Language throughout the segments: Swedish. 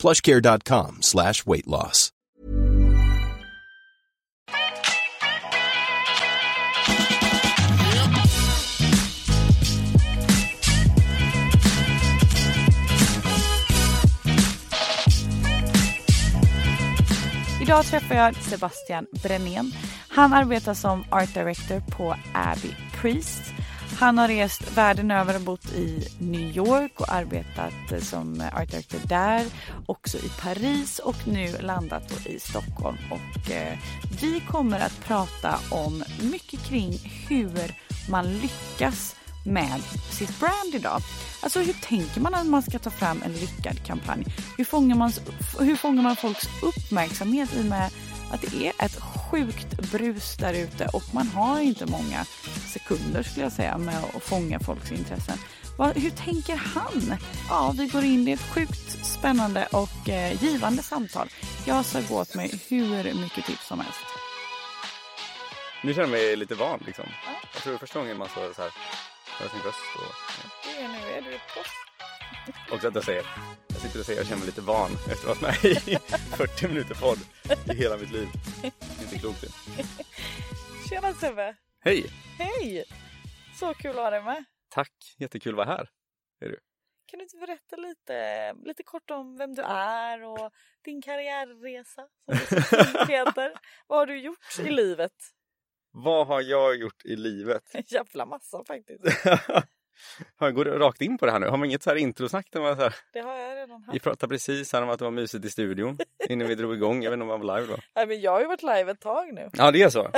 plushcare.com slash weight loss. Idag träffar jag Sebastian Brännén. Han arbetar som art director på Abbey Priest. Han har rest världen över och bott i New York och arbetat som art director där, också i Paris och nu landat i Stockholm. Och eh, vi kommer att prata om mycket kring hur man lyckas med sitt brand idag. Alltså hur tänker man när man ska ta fram en lyckad kampanj? Hur fångar man, hur fångar man folks uppmärksamhet i och med att det är ett sjukt brus där ute och man har inte många sekunder skulle jag säga med att fånga folks intressen. Hur tänker han? Ja, vi går in i ett sjukt spännande och eh, givande samtal. Jag ska gå åt mig hur mycket tips som helst. Nu känner jag mig lite van liksom. Ja. Jag tror första gången man så här, hör sin röst och... Ja. Det är nu, är du på? Också att jag säger, jag sitter och säger jag känner mig lite van efter att ha varit med i 40 minuter podd i hela mitt liv. Inte klokt det. Tjena Sebbe! Hej! Hej! Så kul att ha dig med. Tack, jättekul att vara här. Är du? Kan du inte berätta lite, lite kort om vem du är och din karriärresa som du heter. Vad har du gjort i livet? Vad har jag gjort i livet? En jävla massa faktiskt. Jag går rakt in på det här nu. Har man inget så här introsnack? så här... Det har jag redan haft. Vi pratade precis här om att det var mysigt i studion innan vi drog igång. Jag vet inte om man var live då. Nej, men jag har ju varit live ett tag nu. Ja, det är så.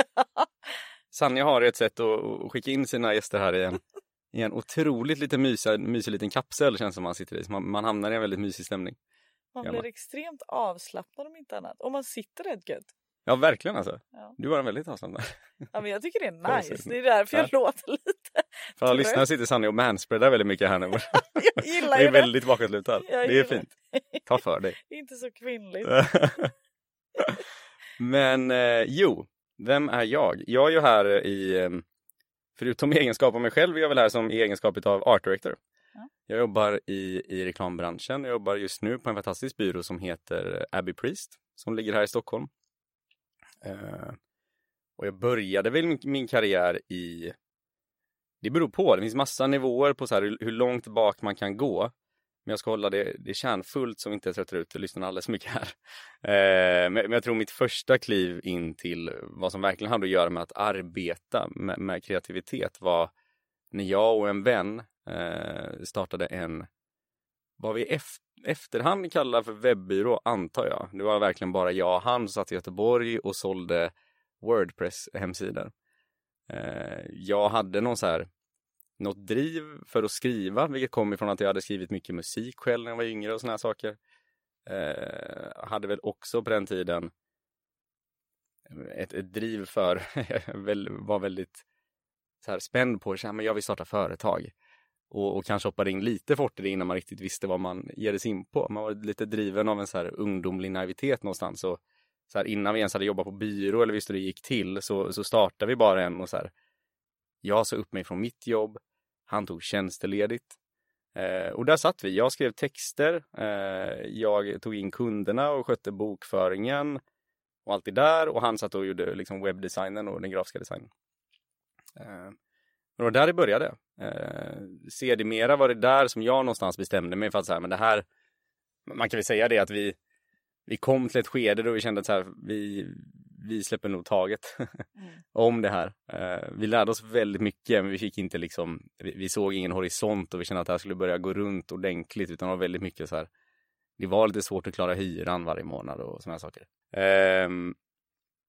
Sanja har ett sätt att skicka in sina gäster här i en, i en otroligt lite mysig, mysig liten kapsel känns som man sitter i. Man, man hamnar i en väldigt mysig stämning. Man blir extremt avslappnad om inte annat. Och man sitter rätt gött. Ja, verkligen alltså. Ja. Du var en väldigt avslappnad. Ja, men jag tycker det är nice. Det är därför jag ja. låter lite För alla lyssnare sitter Sanni och manspreadar väldigt mycket här nu. jag gillar det. är väldigt bakåtlutad. Det är fint. Ta för dig. Det är inte så kvinnligt. men eh, jo, vem är jag? Jag är ju här i, eh, förutom i egenskap av mig själv, är jag väl här som i egenskap av art director. Ja. Jag jobbar i, i reklambranschen. Jag jobbar just nu på en fantastisk byrå som heter Abbey Priest som ligger här i Stockholm. Eh, och jag började väl min, karriär i... Det beror på, det finns massa nivåer på så här, hur, långt bak man kan gå. Men jag ska hålla det, det kärnfullt som inte tröttar ut lyssnarna alldeles mycket här. Eh, men, jag tror mitt första kliv in till vad som verkligen hade att göra med att arbeta med, med kreativitet var när jag och en vän eh, startade en, vad vi i efterhand kallar för webbyrå, antar jag. Det var verkligen bara jag och han som satt i Göteborg och sålde Wordpress-hemsidor. Eh, jag hade någon så här, något driv för att skriva, vilket kom ifrån att jag hade skrivit mycket musik själv när jag var yngre och såna här saker. Eh, hade väl också på den tiden ett, ett driv för, jag var väldigt så här spänd på att jag vill starta företag. Och, och kanske hoppade in lite fort i det innan man riktigt visste vad man ger sig in på. Man var lite driven av en så här ungdomlig naivitet någonstans. Och så här, innan vi ens hade jobbat på byrå eller visste hur det gick till så, så startade vi bara en och så här. Jag sa upp mig från mitt jobb. Han tog tjänsteledigt. Eh, och där satt vi. Jag skrev texter. Eh, jag tog in kunderna och skötte bokföringen och allt det där. Och han satt och gjorde liksom webbdesignen och den grafiska designen. Eh, det var där det började. Eh, sedermera var det där som jag någonstans bestämde mig för att så här, men det här, man kan väl säga det att vi, vi kom till ett skede då vi kände att så här, vi, vi släpper nog taget mm. om det här. Eh, vi lärde oss väldigt mycket men vi fick inte liksom, vi, vi, såg ingen horisont och vi kände att det här skulle börja gå runt ordentligt utan det var väldigt mycket så här, det var lite svårt att klara hyran varje månad och sådana saker. Eh,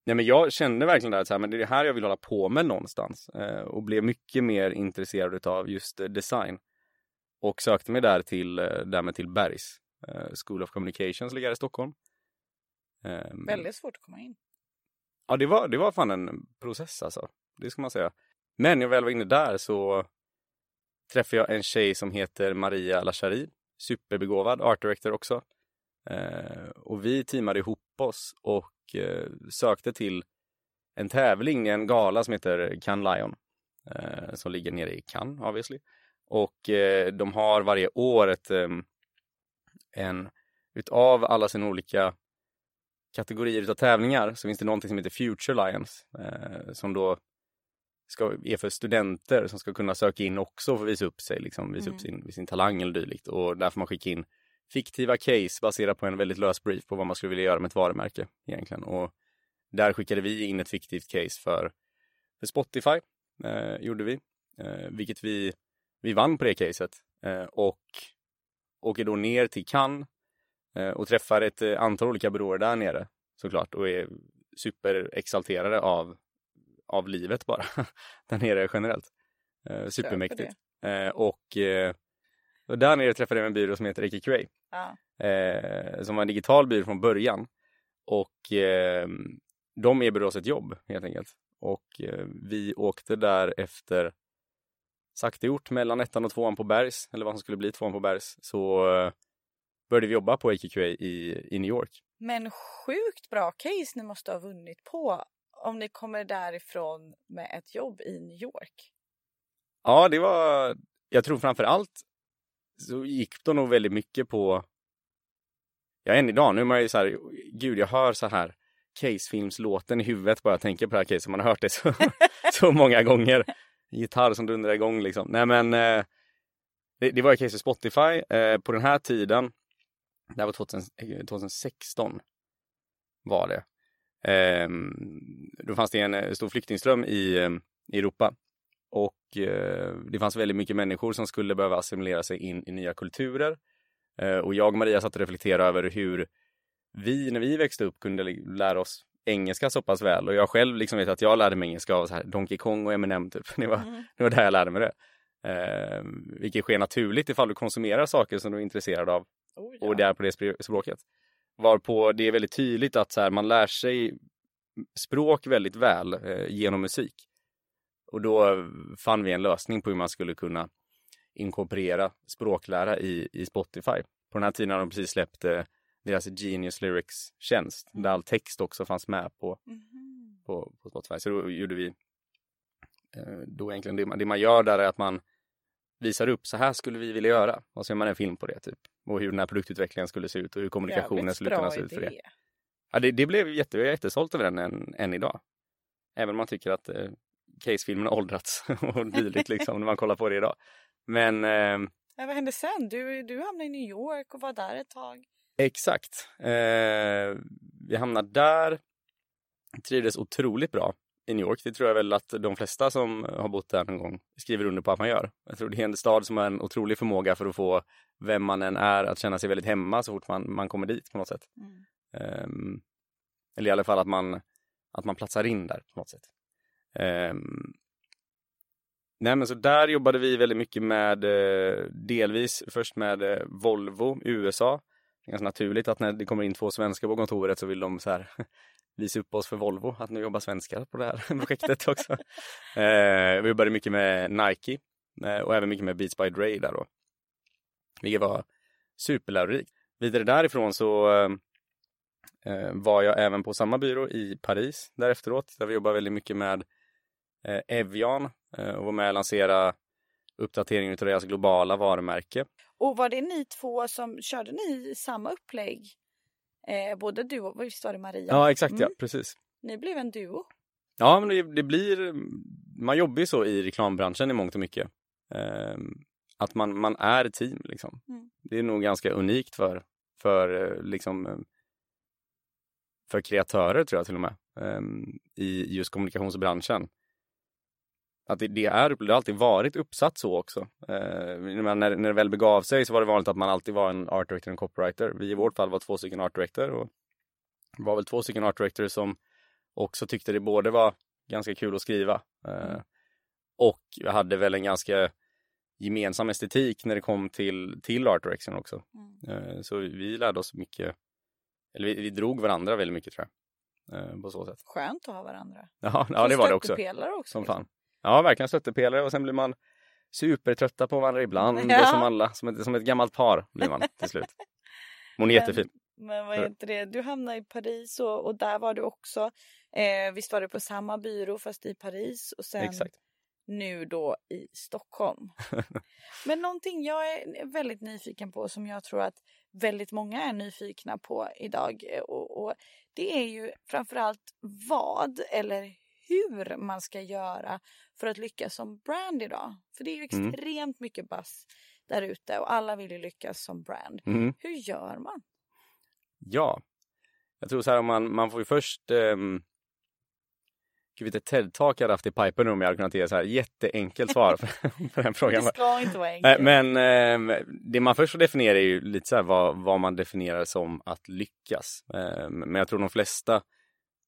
nej men jag kände verkligen där att så här, men det är det här jag vill hålla på med någonstans eh, och blev mycket mer intresserad av just eh, design. Och sökte mig där till, eh, därmed till Bergs School of Communications ligger i Stockholm. Ehm, Väldigt svårt att komma in. Ja, det var, det var fan en process alltså. Det ska man säga. Men när jag väl var inne där så träffade jag en tjej som heter Maria Lachari. Superbegåvad art director också. Eh, och vi teamade ihop oss och eh, sökte till en tävling, en gala som heter Cannes Lion. Eh, som ligger nere i Cannes obviously. Och eh, de har varje år ett, en, utav alla sina olika kategorier utav tävlingar så finns det någonting som heter Future Lions. Eh, som då ska, är för studenter som ska kunna söka in också och få visa upp sig, liksom, visa Mm. upp sin, sin talang eller dylikt. Och där får man skicka in fiktiva case baserat på en väldigt lös brief på vad man skulle vilja göra med ett varumärke egentligen. Och där skickade vi in ett fiktivt case för, för Spotify, eh, gjorde vi. Eh, vilket vi, vi vann på det caset. Eh, och åker då ner till Cannes eh, och träffar ett eh, antal olika byråer där nere såklart och är superexalterade av, av livet bara där nere generellt. Eh, supermäktigt. Och, och där nere träffade jag en byrå som heter EQA Ja. eh, som var en digital byrå från början. Och eh, de erbjöd oss ett jobb helt enkelt. Och eh, vi åkte där efter sakta gjort mellan ettan och tvåan på Bergs, eller vad som skulle bli tvåan på Bergs, så eh, började vi jobba på AQQA i, i New York. Men sjukt bra case ni måste ha vunnit på om ni kommer därifrån med ett jobb i New York. Ja, det var, jag tror framför allt så gick det nog väldigt mycket på, ja än idag, nu är man ju så här, gud jag hör så här casefilmslåten i huvudet bara jag tänker på det här caset, man har hört det så, så många gånger. Gitarr som dundrar igång liksom. Nej men, eh, det, det var ett case för Spotify eh, på den här tiden, det här var 2000, eh, 2016 var det. Eh, då fanns det en stor flyktingström i, i Europa. Och eh, det fanns väldigt mycket människor som skulle behöva assimilera sig in i nya kulturer. Eh, och jag och Maria satt och reflekterade över hur vi, när vi växte upp, kunde lära oss engelska så pass väl. Och jag själv liksom vet att jag lärde mig engelska av så här Donkey Kong och Eminem typ. Det var, Mm. det var där jag lärde mig det. Eh, vilket sker naturligt ifall du konsumerar saker som du är intresserad av Oh, ja. och det är på det spr- språket. Varpå det är väldigt tydligt att så här, man lär sig språk väldigt väl eh, genom musik. Och då fann vi en lösning på hur man skulle kunna inkorporera språklära i, i Spotify. På den här tiden har de precis släppt eh, deras Genius Lyrics-tjänst där all text också fanns med på, Mhm. på, på Spotify. Så då gjorde vi eh, då egentligen det man, det man gör där är att man visar upp så här skulle vi vilja göra och så gör man en film på det typ. Och hur den här produktutvecklingen skulle se ut och hur kommunikationen Jävligt skulle kunna se ut för det. Ja, det, det blev jätte, jag är jättestolt över den än, än idag. Även om man tycker att eh, casefilmen har åldrats och dylikt liksom när man kollar på det idag. Men eh, Ja, vad hände sen? Du, du hamnade i New York och var där ett tag. exakt. Eh, vi hamnade där. Trivdes otroligt bra i New York. Det tror jag väl att de flesta som har bott där någon gång skriver under på att man gör. Jag tror det är en stad som har en otrolig förmåga för att få vem man än är att känna sig väldigt hemma så fort man, man kommer dit på något sätt. Mm. Ehm, eller i alla fall att man, att man platsar in där på något sätt. Ehm, nej men så där jobbade vi väldigt mycket med, eh, delvis först med eh, Volvo i USA. Det är ganska naturligt att när det kommer in två svenskar på kontoret så vill de så här visa upp oss för Volvo, att nu jobbar svenskar på det här projektet också. Eh, vi jobbade mycket med Nike eh, och även mycket med Beats by Dre där då. Vilket var superlärorikt. Vidare därifrån så eh, eh var jag även på samma byrå i Paris där efteråt, där vi jobbar väldigt mycket med eh, Evian eh, och var med och lansera uppdateringen av deras globala varumärke. Och var det ni två som körde ni samma upplägg? Eh, både du och visst var det Maria? Ja, exakt ja, Mm. precis. Ni blev en duo. Ja, men det, det blir, man jobbar ju så i reklambranschen i mångt och mycket. Eh, att man, man är team liksom. Mm. Det är nog ganska unikt för, för eh, liksom för kreatörer tror jag till och med eh, i just kommunikationsbranschen. Att det, det är, det har alltid varit uppsatt så också. Eh, när, när det väl begav sig så var det vanligt att man alltid var en art director och en copywriter. Vi i vårt fall var två stycken art director och var väl två stycken art director som också tyckte det både var ganska kul att skriva eh, och jag hade väl en ganska gemensam estetik när det kom till, till art direction också. Mm. Eh, så vi lärde oss mycket eller vi, vi drog varandra väldigt mycket tror jag. Eh, på så sätt. Skönt att ha varandra. Ja, ja det var det också. Också. Som liksom. fan. Ja, verkligen stöttepelare och sen blir man supertrötta på varandra ibland. Det är Ja. som alla, som ett, som ett gammalt par blir man till slut. Hon är jättefin. Men vad heter det, du hamnade i Paris och, och där var du också. Eh, visst var du på samma byrå fast i Paris och sen Exakt. nu då i Stockholm. Men någonting jag är väldigt nyfiken på som jag tror att väldigt många är nyfikna på idag eh, och, och det är ju framförallt vad eller hur man ska göra för att lyckas som brand idag. För det är ju Mm. extremt mycket buzz där ute och alla vill ju lyckas som brand. Mhm. Hur gör man? Ja, jag tror så här om man, man får ju först um, Gud vet TED-talk hade haft i pipen om jag hade kunnat ge så här jätteenkelt svar på den frågan. Det ska inte vara enkelt. Men eh, det man först får definiera är ju lite så här vad, vad man definierar som att lyckas. Eh, men jag tror de flesta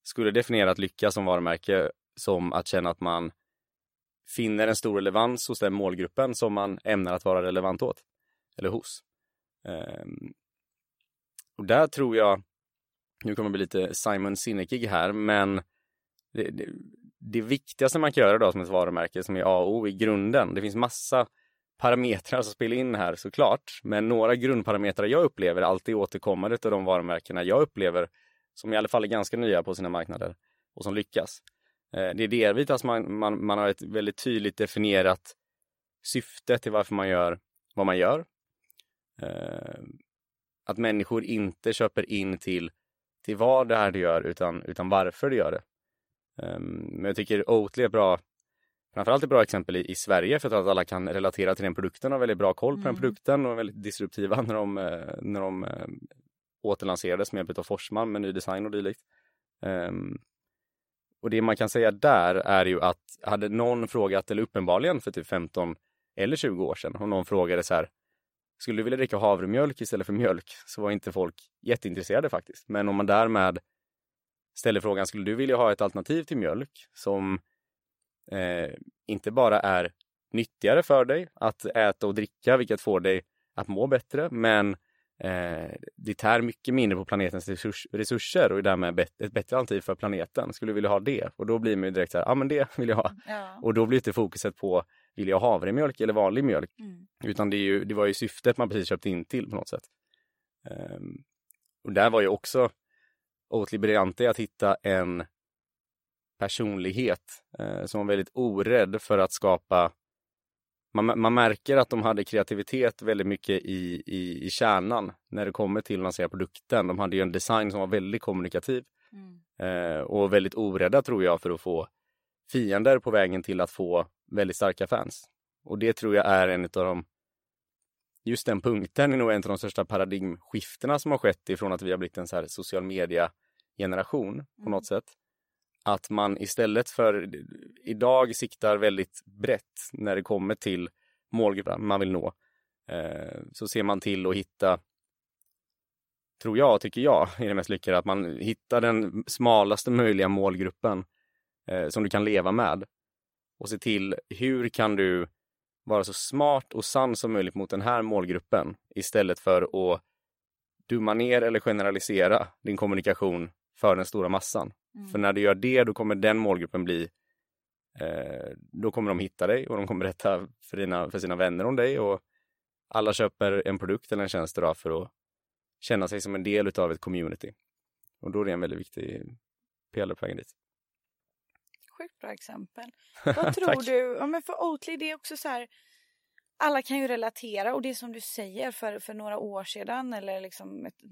skulle definiera att lyckas som varumärke som att känna att man finner en stor relevans hos den målgruppen som man ämnar att vara relevant åt. Eller hos. Um, och där tror jag, nu kommer jag bli lite Simon Sinekig här, men det, det, det viktigaste man kan göra då som ett varumärke som är A och O i grunden, det finns massa parametrar som spelar in här såklart, men några grundparametrar jag upplever alltid återkommande av de varumärkena jag upplever som i alla fall är ganska nya på sina marknader och som lyckas. Eh, Det är delvis att man, man, man har ett väldigt tydligt definierat syfte till varför man gör vad man gör. Eh, Att människor inte köper in till, till vad det är du gör utan, utan varför du gör det. Um, men jag tycker Oatly är bra, framförallt ett bra exempel i, i Sverige för att alla kan relatera till den produkten och har väldigt bra koll på den Mm. produkten och är väldigt disruptiva när de, eh, när de eh, återlanserades med hjälp av Forsman med ny design och dylikt. Um, och det man kan säga där är ju att hade någon frågat, eller uppenbarligen för typ 15 eller 20 år sedan, om någon frågade så här skulle du vilja dricka havremjölk istället för mjölk? Så var inte folk jätteintresserade faktiskt. Men om man därmed ställer frågan, skulle du vilja ha ett alternativ till mjölk som eh, inte bara är nyttigare för dig att äta och dricka, vilket får dig att må bättre, men eh, det tär mycket mindre på planetens resurs, resurser och är därmed bet- ett bättre alternativ för planeten. Skulle du vilja ha det? Och då blir man ju direkt så här, ja men det vill jag ha. Ja. Och då blir inte fokuset på, vill jag ha havremjölk eller vanlig mjölk? Mm. Utan det, ju, det var ju syftet man precis köpte in till på något sätt. Ehm, och där var ju också Oatly briljant i att hitta en personlighet eh, som var väldigt orädd för att skapa man, man märker att de hade kreativitet väldigt mycket i, i, i kärnan när det kommer till att lansera produkten. De hade ju en design som var väldigt kommunikativ Mm. eh, och väldigt orädda tror jag för att få fiender på vägen till att få väldigt starka fans. Och det tror jag är en av de Just den punkten är nog en av de största paradigmskiftena som har skett ifrån att vi har blivit en så här social media generation på Mm. något sätt. Att man istället för idag siktar väldigt brett när det kommer till målgruppen man vill nå. Eh, så ser man till att hitta tror jag, tycker jag, är det mest lyckade, att man hittar den smalaste möjliga målgruppen eh, som du kan leva med. Och se till hur kan du vara så smart och sann som möjligt mot den här målgruppen istället för att dumma ner eller generalisera din kommunikation för den stora massan. Mm. För när du gör det, då kommer den målgruppen bli eh, då kommer de hitta dig och de kommer berätta för, dina, för sina vänner om dig och alla köper en produkt eller en tjänst idag för att känna sig som en del utav ett community. Och då är det en väldigt viktig pelare på vägen dit. Sjukt bra exempel. Vad tror du? Ja, men för Oatly det är också så här. Alla kan ju relatera och det som du säger för, för några år sedan eller liksom ett,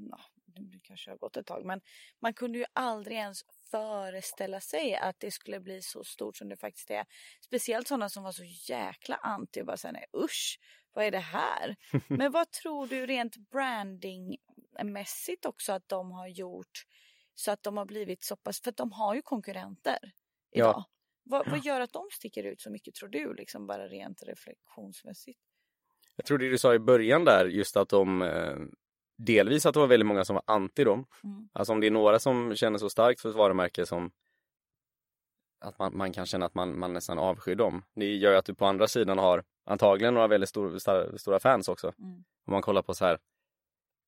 ja, det kanske har gått ett tag men man kunde ju aldrig ens föreställa sig att det skulle bli så stort som det faktiskt är. Speciellt sådana som var så jäkla anti och bara säga nej usch, vad är det här? Men vad tror du rent brandingmässigt också att de har gjort så att de har blivit så pass, för att de har ju konkurrenter Ja. idag. Vad, vad gör att de sticker ut så mycket tror du, liksom bara rent reflektionsmässigt? Jag tror det du sa i början där, just att de eh, delvis att det var väldigt många som var anti dem. Mm. Alltså om det är några som känner så starkt för ett varumärke som att man, man kan känna att man, man nästan avskyr dem. Det gör ju att du på andra sidan har antagligen några väldigt stor, star, stora fans också. Mm. Om man kollar på så här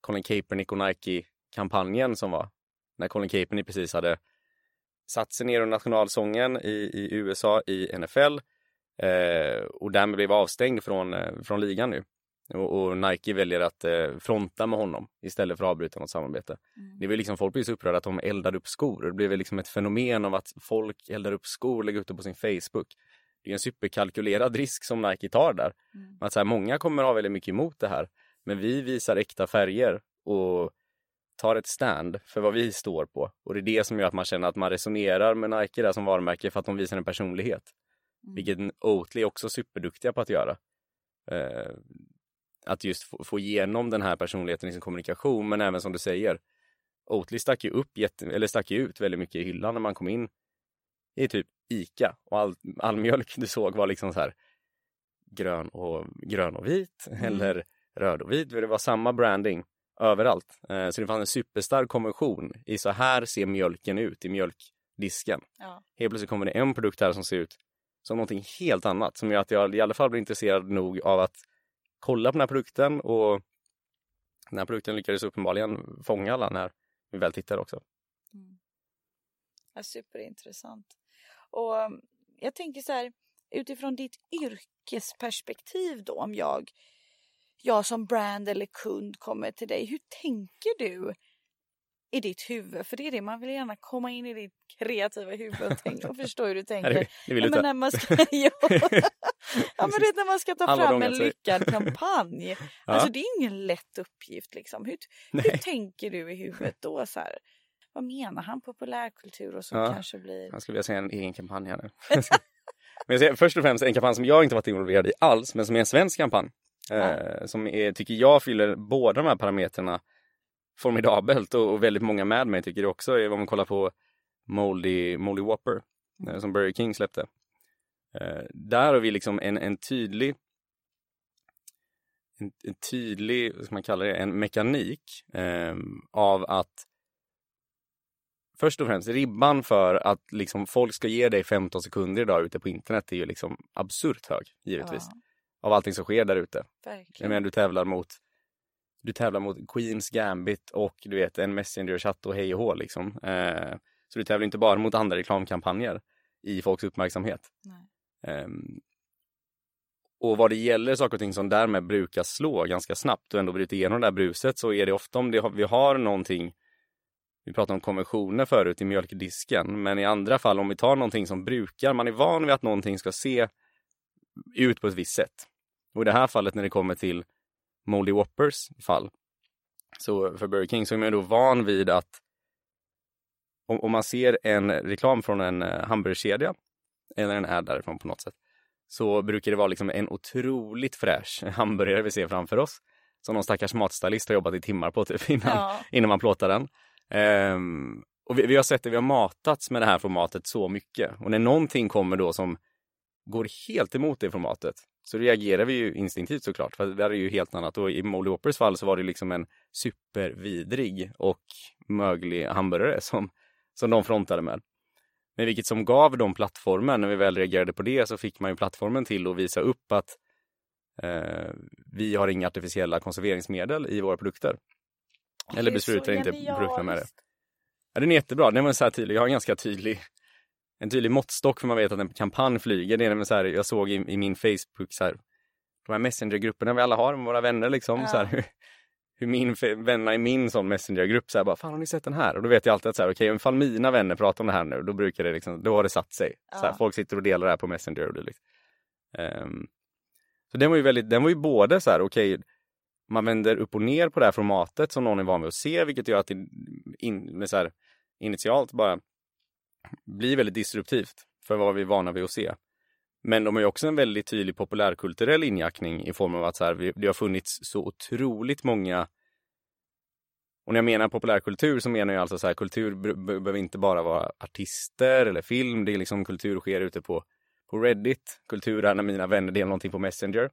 Colin Kaepernick och Nike kampanjen som var när Colin Kaepernick precis hade satt sig ner under nationalsången i, i USA i NFL eh, och därmed blev avstängd från, eh, från ligan nu. Och, och, Nike väljer att eh, fronta med honom istället för att avbryta något samarbete. Mm. Det var liksom, folk blev så upprörda att de eldade upp skor. Det blev liksom ett fenomen av att folk eldar upp skor och lägger ut det på sin Facebook. Det är en superkalkylerad risk som Nike tar där. Mm. Att så här, många kommer ha väldigt mycket emot det här. Men vi visar äkta färger och tar ett stand för vad vi står på. Och det är det som gör att man känner att man resonerar med Nike där som varumärke för att de visar en personlighet. Mm. Vilket Oatly är också superduktiga på att göra. Eh, att just få, få igenom den här personligheten i sin kommunikation, men även som du säger, Oatly stack ju, upp jätte, eller stack ut väldigt mycket i hyllan när man kom in i typ ICA och all, all mjölk du såg var liksom så här grön och, grön och vit mm. eller röd och vit. Det var samma branding överallt. Eh, så det fanns en superstark konvention i så här ser mjölken ut i mjölkdisken. Ja. Helt plötsligt kommer det en produkt här som ser ut som någonting helt annat som gör att jag i alla fall blir intresserad nog av att kolla på den här produkten och den här produkten lyckades uppenbarligen fånga alla när vi väl tittade också. Mm. Ja, superintressant. Och mm, jag tänker så här utifrån ditt yrkesperspektiv då om jag jag som brand eller kund kommer till dig. Hur tänker du i ditt huvud? För det är det, man vill gärna komma in i ditt kreativa huvud och, tänka, och förstå hur du tänker. Det, det vill du ja, men när man ska, ja. ja, men det är när man ska ta fram en lyckad kampanj. ja. Alltså det är ingen lätt uppgift liksom. Hur, hur tänker du i huvudet då? Så här? Vad menar han? Populärkultur och så ja. kanske blir... Han skulle vilja säga en egen kampanj här nu. men jag säger, först och främst en kampanj som jag inte varit involverad i alls, men som är en svensk kampanj. Eh, som är, tycker jag fyller båda de här parametrarna formidabelt och, och, väldigt många med mig tycker det också är om man kollar på Moldy, Moldy Whopper eh, som Burger King släppte. Eh, där har vi liksom en, en tydlig en, en tydlig, vad ska man kalla det, en mekanik ehm, av att först och främst ribban för att liksom folk ska ge dig 15 sekunder idag ute på internet är ju liksom absurt hög givetvis. Ja av allting som sker där ute. Jag menar, du tävlar mot du tävlar mot Queens Gambit och du vet en Messenger-chatt och hej och hå liksom. Eh, så du tävlar inte bara mot andra reklamkampanjer i folks uppmärksamhet. Eh, och vad det gäller saker och ting som därmed brukar slå ganska snabbt och ändå bryta igenom det där bruset så är det ofta om det, vi har någonting vi pratade om konventioner förut i mjölkdisken, men i andra fall om vi tar någonting som brukar, man är van vid att någonting ska se ut på ett visst sätt. Och i det här fallet när det kommer till Moldy Whoppers fall, så för Burger King så är man då van vid att om, om man ser en reklam från en uh, hamburgerkedja, eller en ad därifrån på något sätt, så brukar det vara liksom en otroligt fräsch hamburgare vi ser framför oss. Som någon stackars matstylist har jobbat i timmar på typ innan, ja. innan man plåtar den. Um, och vi, vi, har sett det, vi har matats med det här formatet så mycket. Och när någonting kommer då som går helt emot det formatet så reagerar vi ju instinktivt såklart. För det där är ju helt annat. Och i Molly Whoppers fall så var det liksom en supervidrig och möglig hamburgare som, som de frontade med. Men vilket som gav dem plattformen, när vi väl reagerade på det så fick man ju plattformen till att visa upp att eh, vi har inga artificiella konserveringsmedel i våra produkter. Eller besprutar inte produkterna med det. Ja, den är jättebra. Den var så här tydlig. Jag har en ganska tydlig en tydlig måttstock för man vet att en kampanj flyger. Det är så här, jag såg i, i min Facebook så här, de här messengergrupperna vi alla har med våra vänner liksom. Ja. Så här, hur, min vänner i min sån messengergrupp så här, bara, fan har ni sett den här? Och då vet jag alltid att så här, okej, okay, ifall mina vänner pratar om det här nu, då brukar det liksom, då har det satt sig. Ja. Så här, folk sitter och delar det här på Messenger och det liksom. Um, så den var ju väldigt, den var ju både så här, okej, okay, man vänder upp och ner på det här formatet som någon är van vid att se, vilket gör att det in, så här, initialt bara blir väldigt disruptivt för vad vi är vana vid att se. Men de har ju också en väldigt tydlig populärkulturell injackning i form av att så här, det har funnits så otroligt många och när jag menar populärkultur så menar jag alltså så här, kultur behöver inte bara vara artister eller film. Det är liksom kultur sker ute på, på Reddit. Kultur är när mina vänner delar någonting på Messenger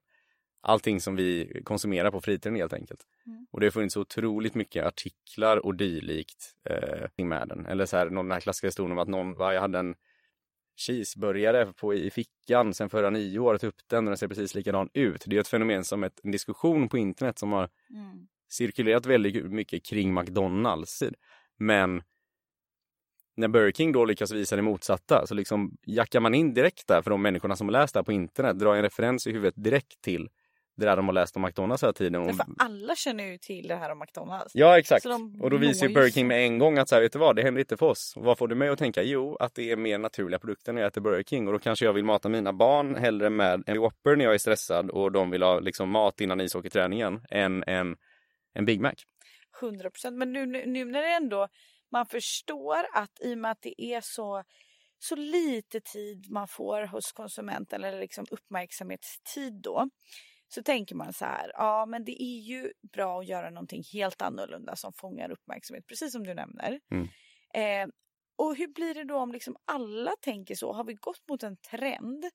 allting som vi konsumerar på fritiden helt enkelt. Mm. Och det har funnits så otroligt mycket artiklar och dylikt eh, med den. Eller så här, någon den här klassiska historien om att någon, va, jag hade en cheeseburgare på, i fickan sen förra nio år, upp den och den ser precis likadan ut. Det är ett fenomen som ett, en diskussion på internet som har mm. cirkulerat väldigt mycket kring McDonalds. Men när Burger King då lyckas visa det motsatta så liksom jackar man in direkt där för de människorna som läst det här på internet, drar en referens i huvudet direkt till det där de har läst om McDonalds hela tiden. Och... För alla känner ju till det här om McDonalds. Ja exakt. Och då visar ju Burger King med en gång att så här, vet du vad, det händer inte för oss. Och vad får du mig att tänka? Jo, att det är mer naturliga produkter när jag äter Burger King. Och då kanske jag vill mata mina barn hellre med en Whopper när jag är stressad och de vill ha liksom mat innan ishockeyträningen än en, en Big Mac. 100 procent. Men nu, nu, nu när det ändå man förstår att i och med att det är så så lite tid man får hos konsumenten eller liksom uppmärksamhetstid då så tänker man så här, ja men det är ju bra att göra någonting helt annorlunda som fångar uppmärksamhet, precis som du nämner. Mm. Eh, och hur blir det då om liksom alla tänker så? Har vi gått mot en trend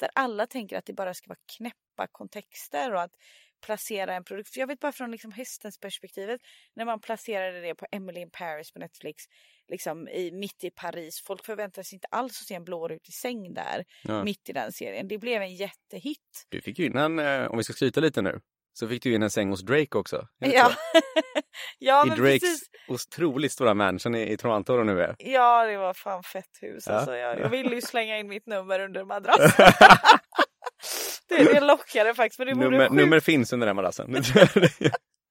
där alla tänker att det bara ska vara knäppa kontexter och att placera en produkt. Jag vet bara från liksom hästens perspektivet när man placerade det på Emily in Paris på Netflix liksom i, mitt i Paris. Folk förväntade sig inte alls att se en blårutig säng där ja. mitt i den serien. Det blev en jättehit. Du fick ju in en, eh, om vi ska skryta lite nu, så fick du in en säng hos Drake också. Ja. ja, I men Drakes precis. otroligt stora mansion i, i Toronto nu är. Ja, det var fan fett hus. Ja. Alltså, jag, jag ville ju slänga in mitt nummer under madrassen. det, det lockade faktiskt. Men det nummer, nummer finns under den madrassen.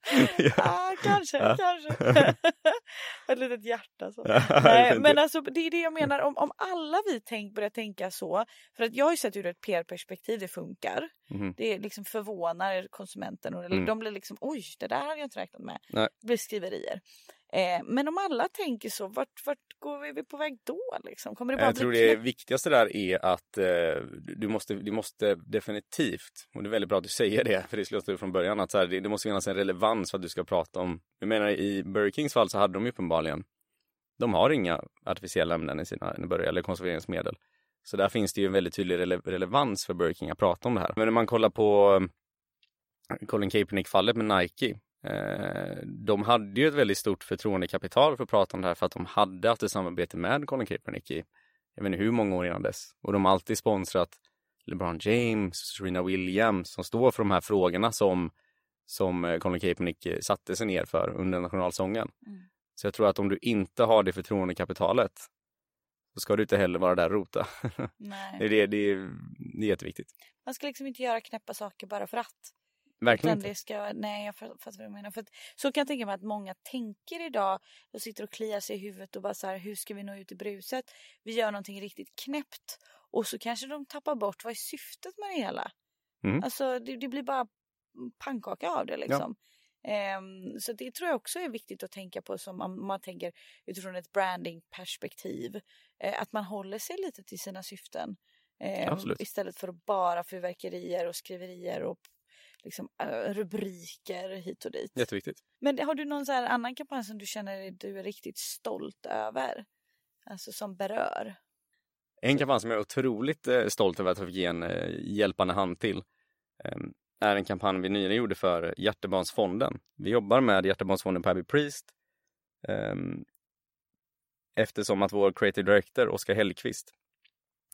ja. ah, kanske, ja. kanske. Ett litet hjärta så. Nej, men alltså det är det jag menar, om, om alla vi tänk, börjar tänka så, för att jag har ju sett ur ett PR-perspektiv det funkar. Mm. Det liksom förvånar konsumenten och mm. de blir liksom oj, det där hade jag inte räknat med. Nej. Det blir skriverier. Eh, men om alla tänker så, vart, vart går vi på väg då? Liksom? Kommer det bara jag tror det viktigaste där är att eh, du, måste, du måste definitivt, och det är väldigt bra att du säger det, för det jag stå från början, att så här, det, det, måste finnas en relevans för att du ska prata om, jag menar i Burger Kings fall så hade de uppenbarligen, de har inga artificiella ämnen i sina burgare eller konserveringsmedel. Så där finns det ju en väldigt tydlig rele relevans för Burger King att prata om det här. Men när man kollar på eh, Colin Kaepernick-fallet med Nike Eh, de hade ju ett väldigt stort förtroendekapital för att prata om det här för att de hade haft ett samarbete med Colin Kaepernick i jag vet inte hur många år innan dess. Och de har alltid sponsrat LeBron James, Serena Williams som står för de här frågorna som, som eh, Colin Kaepernick eh, satte sig ner för under nationalsången. Mm. Så jag tror att om du inte har det förtroendekapitalet så ska du inte heller vara där och rota. Nej. det, är, det, är, det är jätteviktigt. Man ska liksom inte göra knäppa saker bara för att. Verkligen inte. Det ska, nej, jag fattar vad du menar. För att, så kan jag tänka mig att många tänker idag. De sitter och kliar sig i huvudet och bara så här, hur ska vi nå ut i bruset? Vi gör någonting riktigt knäppt. Och så kanske de tappar bort vad är syftet med det hela. Mm. Alltså det, det, blir bara pannkaka av det liksom. Ja. Um, så det tror jag också är viktigt att tänka på som om man tänker utifrån ett brandingperspektiv. Uh, att man håller sig lite till sina syften. Um, istället för bara fyrverkerier och skriverier och liksom, äh, rubriker hit och dit. Jätteviktigt. Men har du någon så annan kampanj som du känner att du är riktigt stolt över? Alltså som berör? En kampanj som jag är otroligt eh, stolt över att jag fick ge en eh, hjälpande hand till eh, är en kampanj vi nyligen gjorde för Hjärtebarnsfonden. Vi jobbar med Hjärtebarnsfonden på Abbey Priest ehm, eftersom att vår creative director Oskar Hellqvist,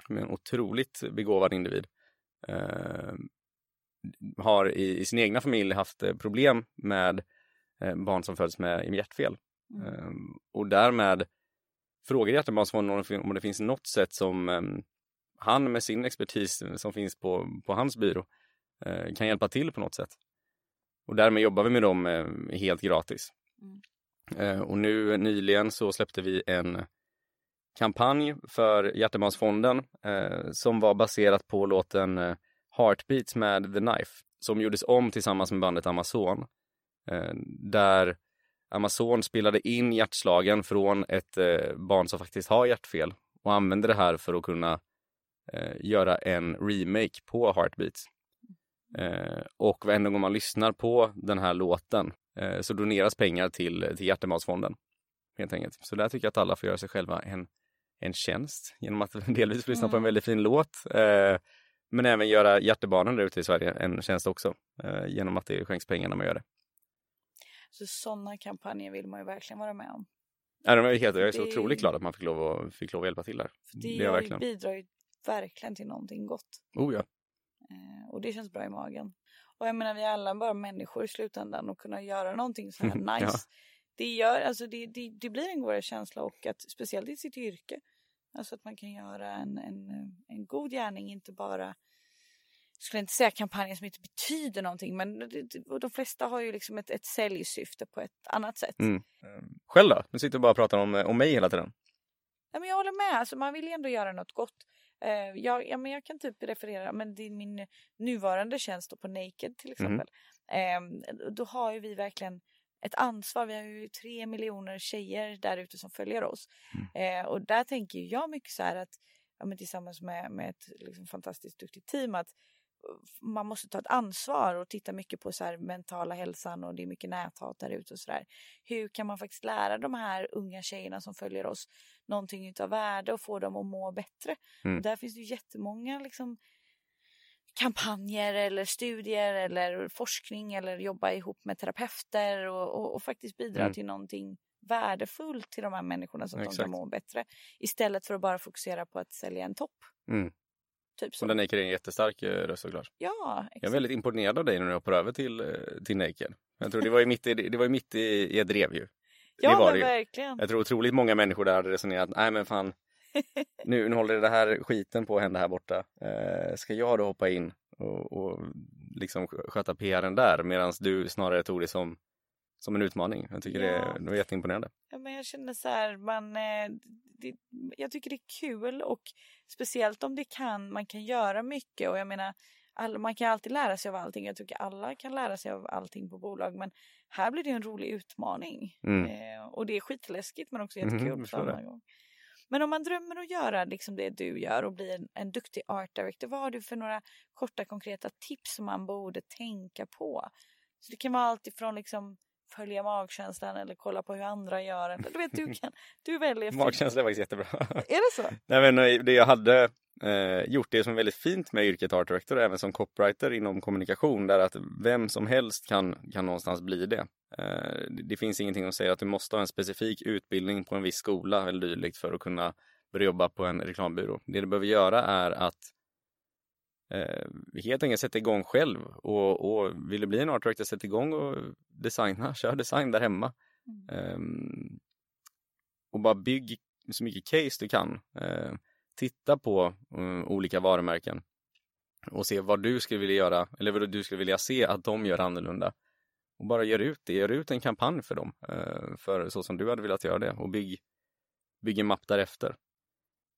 en otroligt begåvad individ, ehm, har i, i, sin egna familj haft eh, problem med eh, barn som föds med hjärtfel. Mm. Um, och därmed frågar Hjärtebarnsfonden om, om det finns något sätt som um, han med sin expertis som finns på, på hans byrå kan hjälpa till på något sätt. Och därmed jobbar vi med dem helt gratis. Mm. Uh, och nu nyligen så släppte vi en kampanj för Hjärtebarnsfonden som var baserat på låten Heartbeats med The Knife som gjordes om tillsammans med bandet Amazon. Eh, där Amazon spelade in hjärtslagen från ett eh, barn som faktiskt har hjärtfel och använde det här för att kunna eh, göra en remake på Heartbeats. och varenda gång man lyssnar på den här låten så doneras pengar till, till Hjärtematsfonden. Helt enkelt. Så där tycker jag att alla får göra sig själva en, en tjänst genom att delvis lyssna på en mm. väldigt fin låt. Men även göra hjärtebarnen där ute i Sverige en tjänst också. Eh, genom att det skänks pengar när man gör det. Så sådana kampanjer vill man ju verkligen vara med om. Ja, de är helt, jag är så det... otroligt glad att man fick lov, att, fick lov att hjälpa till där. För det, det verkligen. bidrar ju verkligen till någonting gott. Oh ja. Eh, och det känns bra i magen. Och jag menar vi är alla bara människor i slutändan och kunna göra någonting så här nice. Ja. Det, gör, alltså det, det, det blir en godare känsla och att speciellt i sitt yrke. Alltså att man kan göra en, en, en god gärning, inte bara jag skulle inte säga kampanjer som inte betyder någonting men de flesta har ju liksom ett, ett säljsyfte på ett annat sätt. Mm. Själv då? Nu sitter du bara och pratar om, om mig hela tiden. Ja, men jag håller med, alltså, man vill ju ändå göra något gott. Uh, jag, ja, men jag kan typ referera, men det är min nuvarande tjänst på Naked till exempel. Mm. Uh, då har ju vi verkligen ett ansvar. Vi har ju tre miljoner tjejer där ute som följer oss. Mm. Uh, och där tänker jag mycket så här att, ja, men tillsammans med, med ett liksom, fantastiskt duktigt team, att man måste ta ett ansvar och titta mycket på så här mentala hälsan och det är mycket näthat där ute och sådär. Hur kan man faktiskt lära de här unga tjejerna som följer oss någonting utav värde och få dem att må bättre? Mm. Och där finns det ju jättemånga liksom kampanjer eller studier eller forskning eller jobba ihop med terapeuter och, och, och faktiskt bidra mm. till någonting värdefullt till de här människorna så att Exakt. de kan må bättre. Istället för att bara fokusera på att sälja en topp. Mm. Typ så. Och den Naked är en jättestark eh, röst såklart. Ja, exakt. Jag är väldigt imponerad av dig när du hoppar över till, eh, till Naked. Jag tror det var ju mitt i, det var ju mitt i, i ett drev ju. Ja, det var men det verkligen. Jag tror otroligt många människor där hade resonerat, nej men fan, nu, nu håller det här skiten på att hända här borta. Eh, ska jag då hoppa in och, och liksom sköta PRen där medan du snarare tog det som som en utmaning. Jag tycker ja. det, det var jätteimponerande. Ja, men jag känner så här, man, eh, det, jag tycker det är kul och speciellt om det kan, man kan göra mycket och jag menar all, man kan alltid lära sig av allting. Jag tycker alla kan lära sig av allting på bolag men här blir det en rolig utmaning. Mm. Eh, och det är skitläskigt men också jättekul mm, på samma gång. Men om man drömmer att göra liksom det du gör och bli en, en duktig art director, vad har du för några korta konkreta tips som man borde tänka på? Så det kan vara allt ifrån liksom följa magkänslan eller kolla på hur andra gör. Eller, du vet, du kan, du väljer. Magkänsla är faktiskt jättebra. Är det så? Nej, men det jag hade eh, gjort det som är väldigt fint med yrket art director, även som copywriter inom kommunikation, där att vem som helst kan, kan någonstans bli det. Eh, det finns ingenting som säger att du måste ha en specifik utbildning på en viss skola eller dylikt för att kunna börja jobba på en reklambyrå. Det du behöver göra är att eh, helt enkelt sätta igång själv och, och vill du bli en art director, sätt igång och designa, kör design där hemma. Mm. Um, och bara bygg så mycket case du kan. Uh, titta på uh, olika varumärken och se vad du skulle vilja göra eller vad du skulle vilja se att de gör annorlunda. Och bara gör ut det, gör ut en kampanj för dem, uh, för så som du hade velat göra det och bygg, bygg en mapp därefter.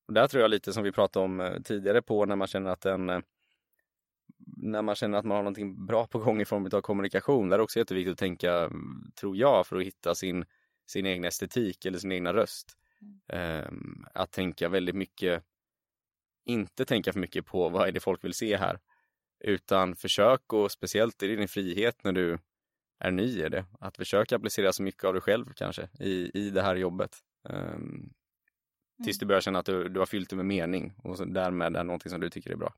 Och där tror jag lite som vi pratade om eh, tidigare på när man känner att en när man känner att man har någonting bra på gång i form av kommunikation. Där är det också jätteviktigt att tänka, tror jag, för att hitta sin, sin egen estetik eller sin egna röst. Mm. Um, att tänka väldigt mycket, inte tänka för mycket på vad är det folk vill se här. Utan försök och speciellt i din frihet när du är ny i det, att försöka applicera så mycket av dig själv kanske i, i det här jobbet. Um, tills mm. du börjar känna att du, du har fyllt det med mening och så därmed är någonting som du tycker är bra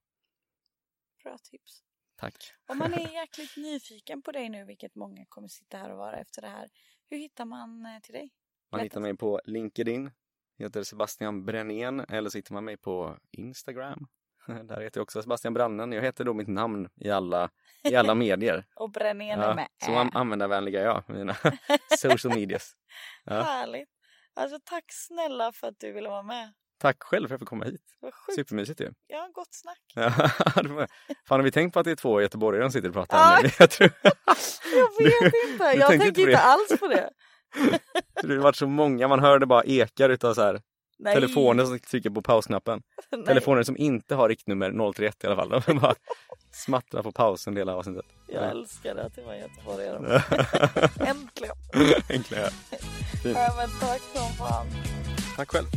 bra tips. Tack. Om man är jäkligt nyfiken på dig nu, vilket många kommer sitta här och vara efter det här. Hur hittar man eh, till dig? Man Lätt. hittar mig på LinkedIn. Heter Sebastian Brännén eller så hittar man mig på Instagram. Där heter jag också Sebastian Brannen. Jag heter då mitt namn i alla, i alla medier. och Brännén ja, med. Så användarvänliga jag, mina social medias. Ja. Härligt. Alltså tack snälla för att du ville vara med. Tack själv för att jag fick komma hit. Supermysigt ju. Ja, gott snack. Fan, har vi tänkt på att det är två göteborgare som sitter och pratar? Ja. Jag, tror... jag vet inte. jag tänker inte alls på det. det har varit så många, man hör det bara ekar utav så här Nej. telefoner som trycker på pausknappen. Nej. Telefoner som inte har riktnummer 031 i alla fall. De bara smattrar på pausen hela avsnittet. Jag älskar det att det var göteborgare. Äntligen. Äntligen. Ja, men tack som fan. Tack själv.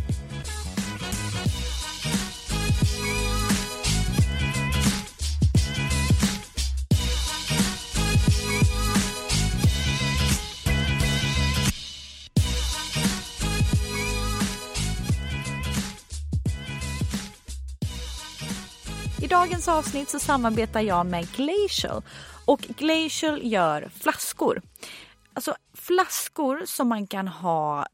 I dagens avsnitt så samarbetar jag med Glacial och Glacial gör flaskor. Alltså flaskor som man kan ha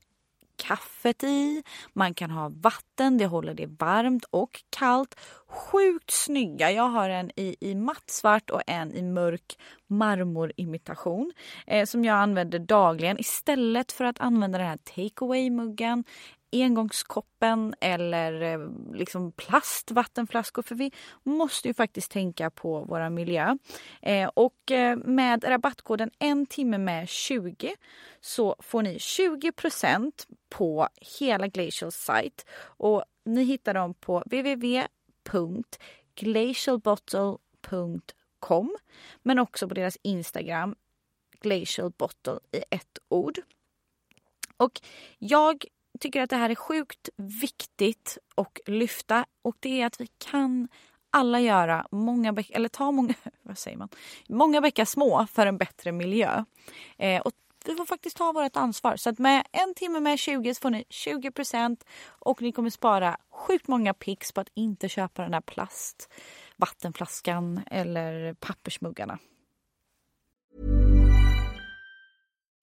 kaffet i. Man kan ha vatten, det håller det varmt och kallt. Sjukt snygga. Jag har en i, i mattsvart och en i mörk marmorimitation eh, som jag använder dagligen istället för att använda den här takeaway muggen engångskoppen eller eh, liksom plastvattenflaskor för vi måste ju faktiskt tänka på vår miljö. Eh, och eh, med rabattkoden en timme med 20 så får ni 20% på hela Glacials sajt och ni hittar dem på www.glacialbottle.com men också på deras Instagram glacialbottle i ett ord. Och jag tycker att det här är sjukt viktigt att lyfta och det är att vi kan alla göra många bäckar, eller ta många, vad säger man, många bäckar små för en bättre miljö. Eh, och vi får faktiskt ta vårt ansvar. Så att med en timme med 20 så får ni 20% och ni kommer spara sjukt många pix på att inte köpa den här plast, vattenflaskan eller pappersmuggarna.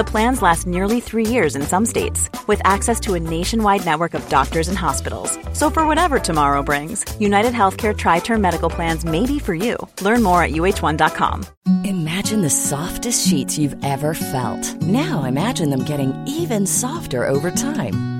The plans last nearly three years in some states, with access to a nationwide network of doctors and hospitals. So, for whatever tomorrow brings, United Healthcare Tri Term Medical Plans may be for you. Learn more at uh1.com. Imagine the softest sheets you've ever felt. Now, imagine them getting even softer over time.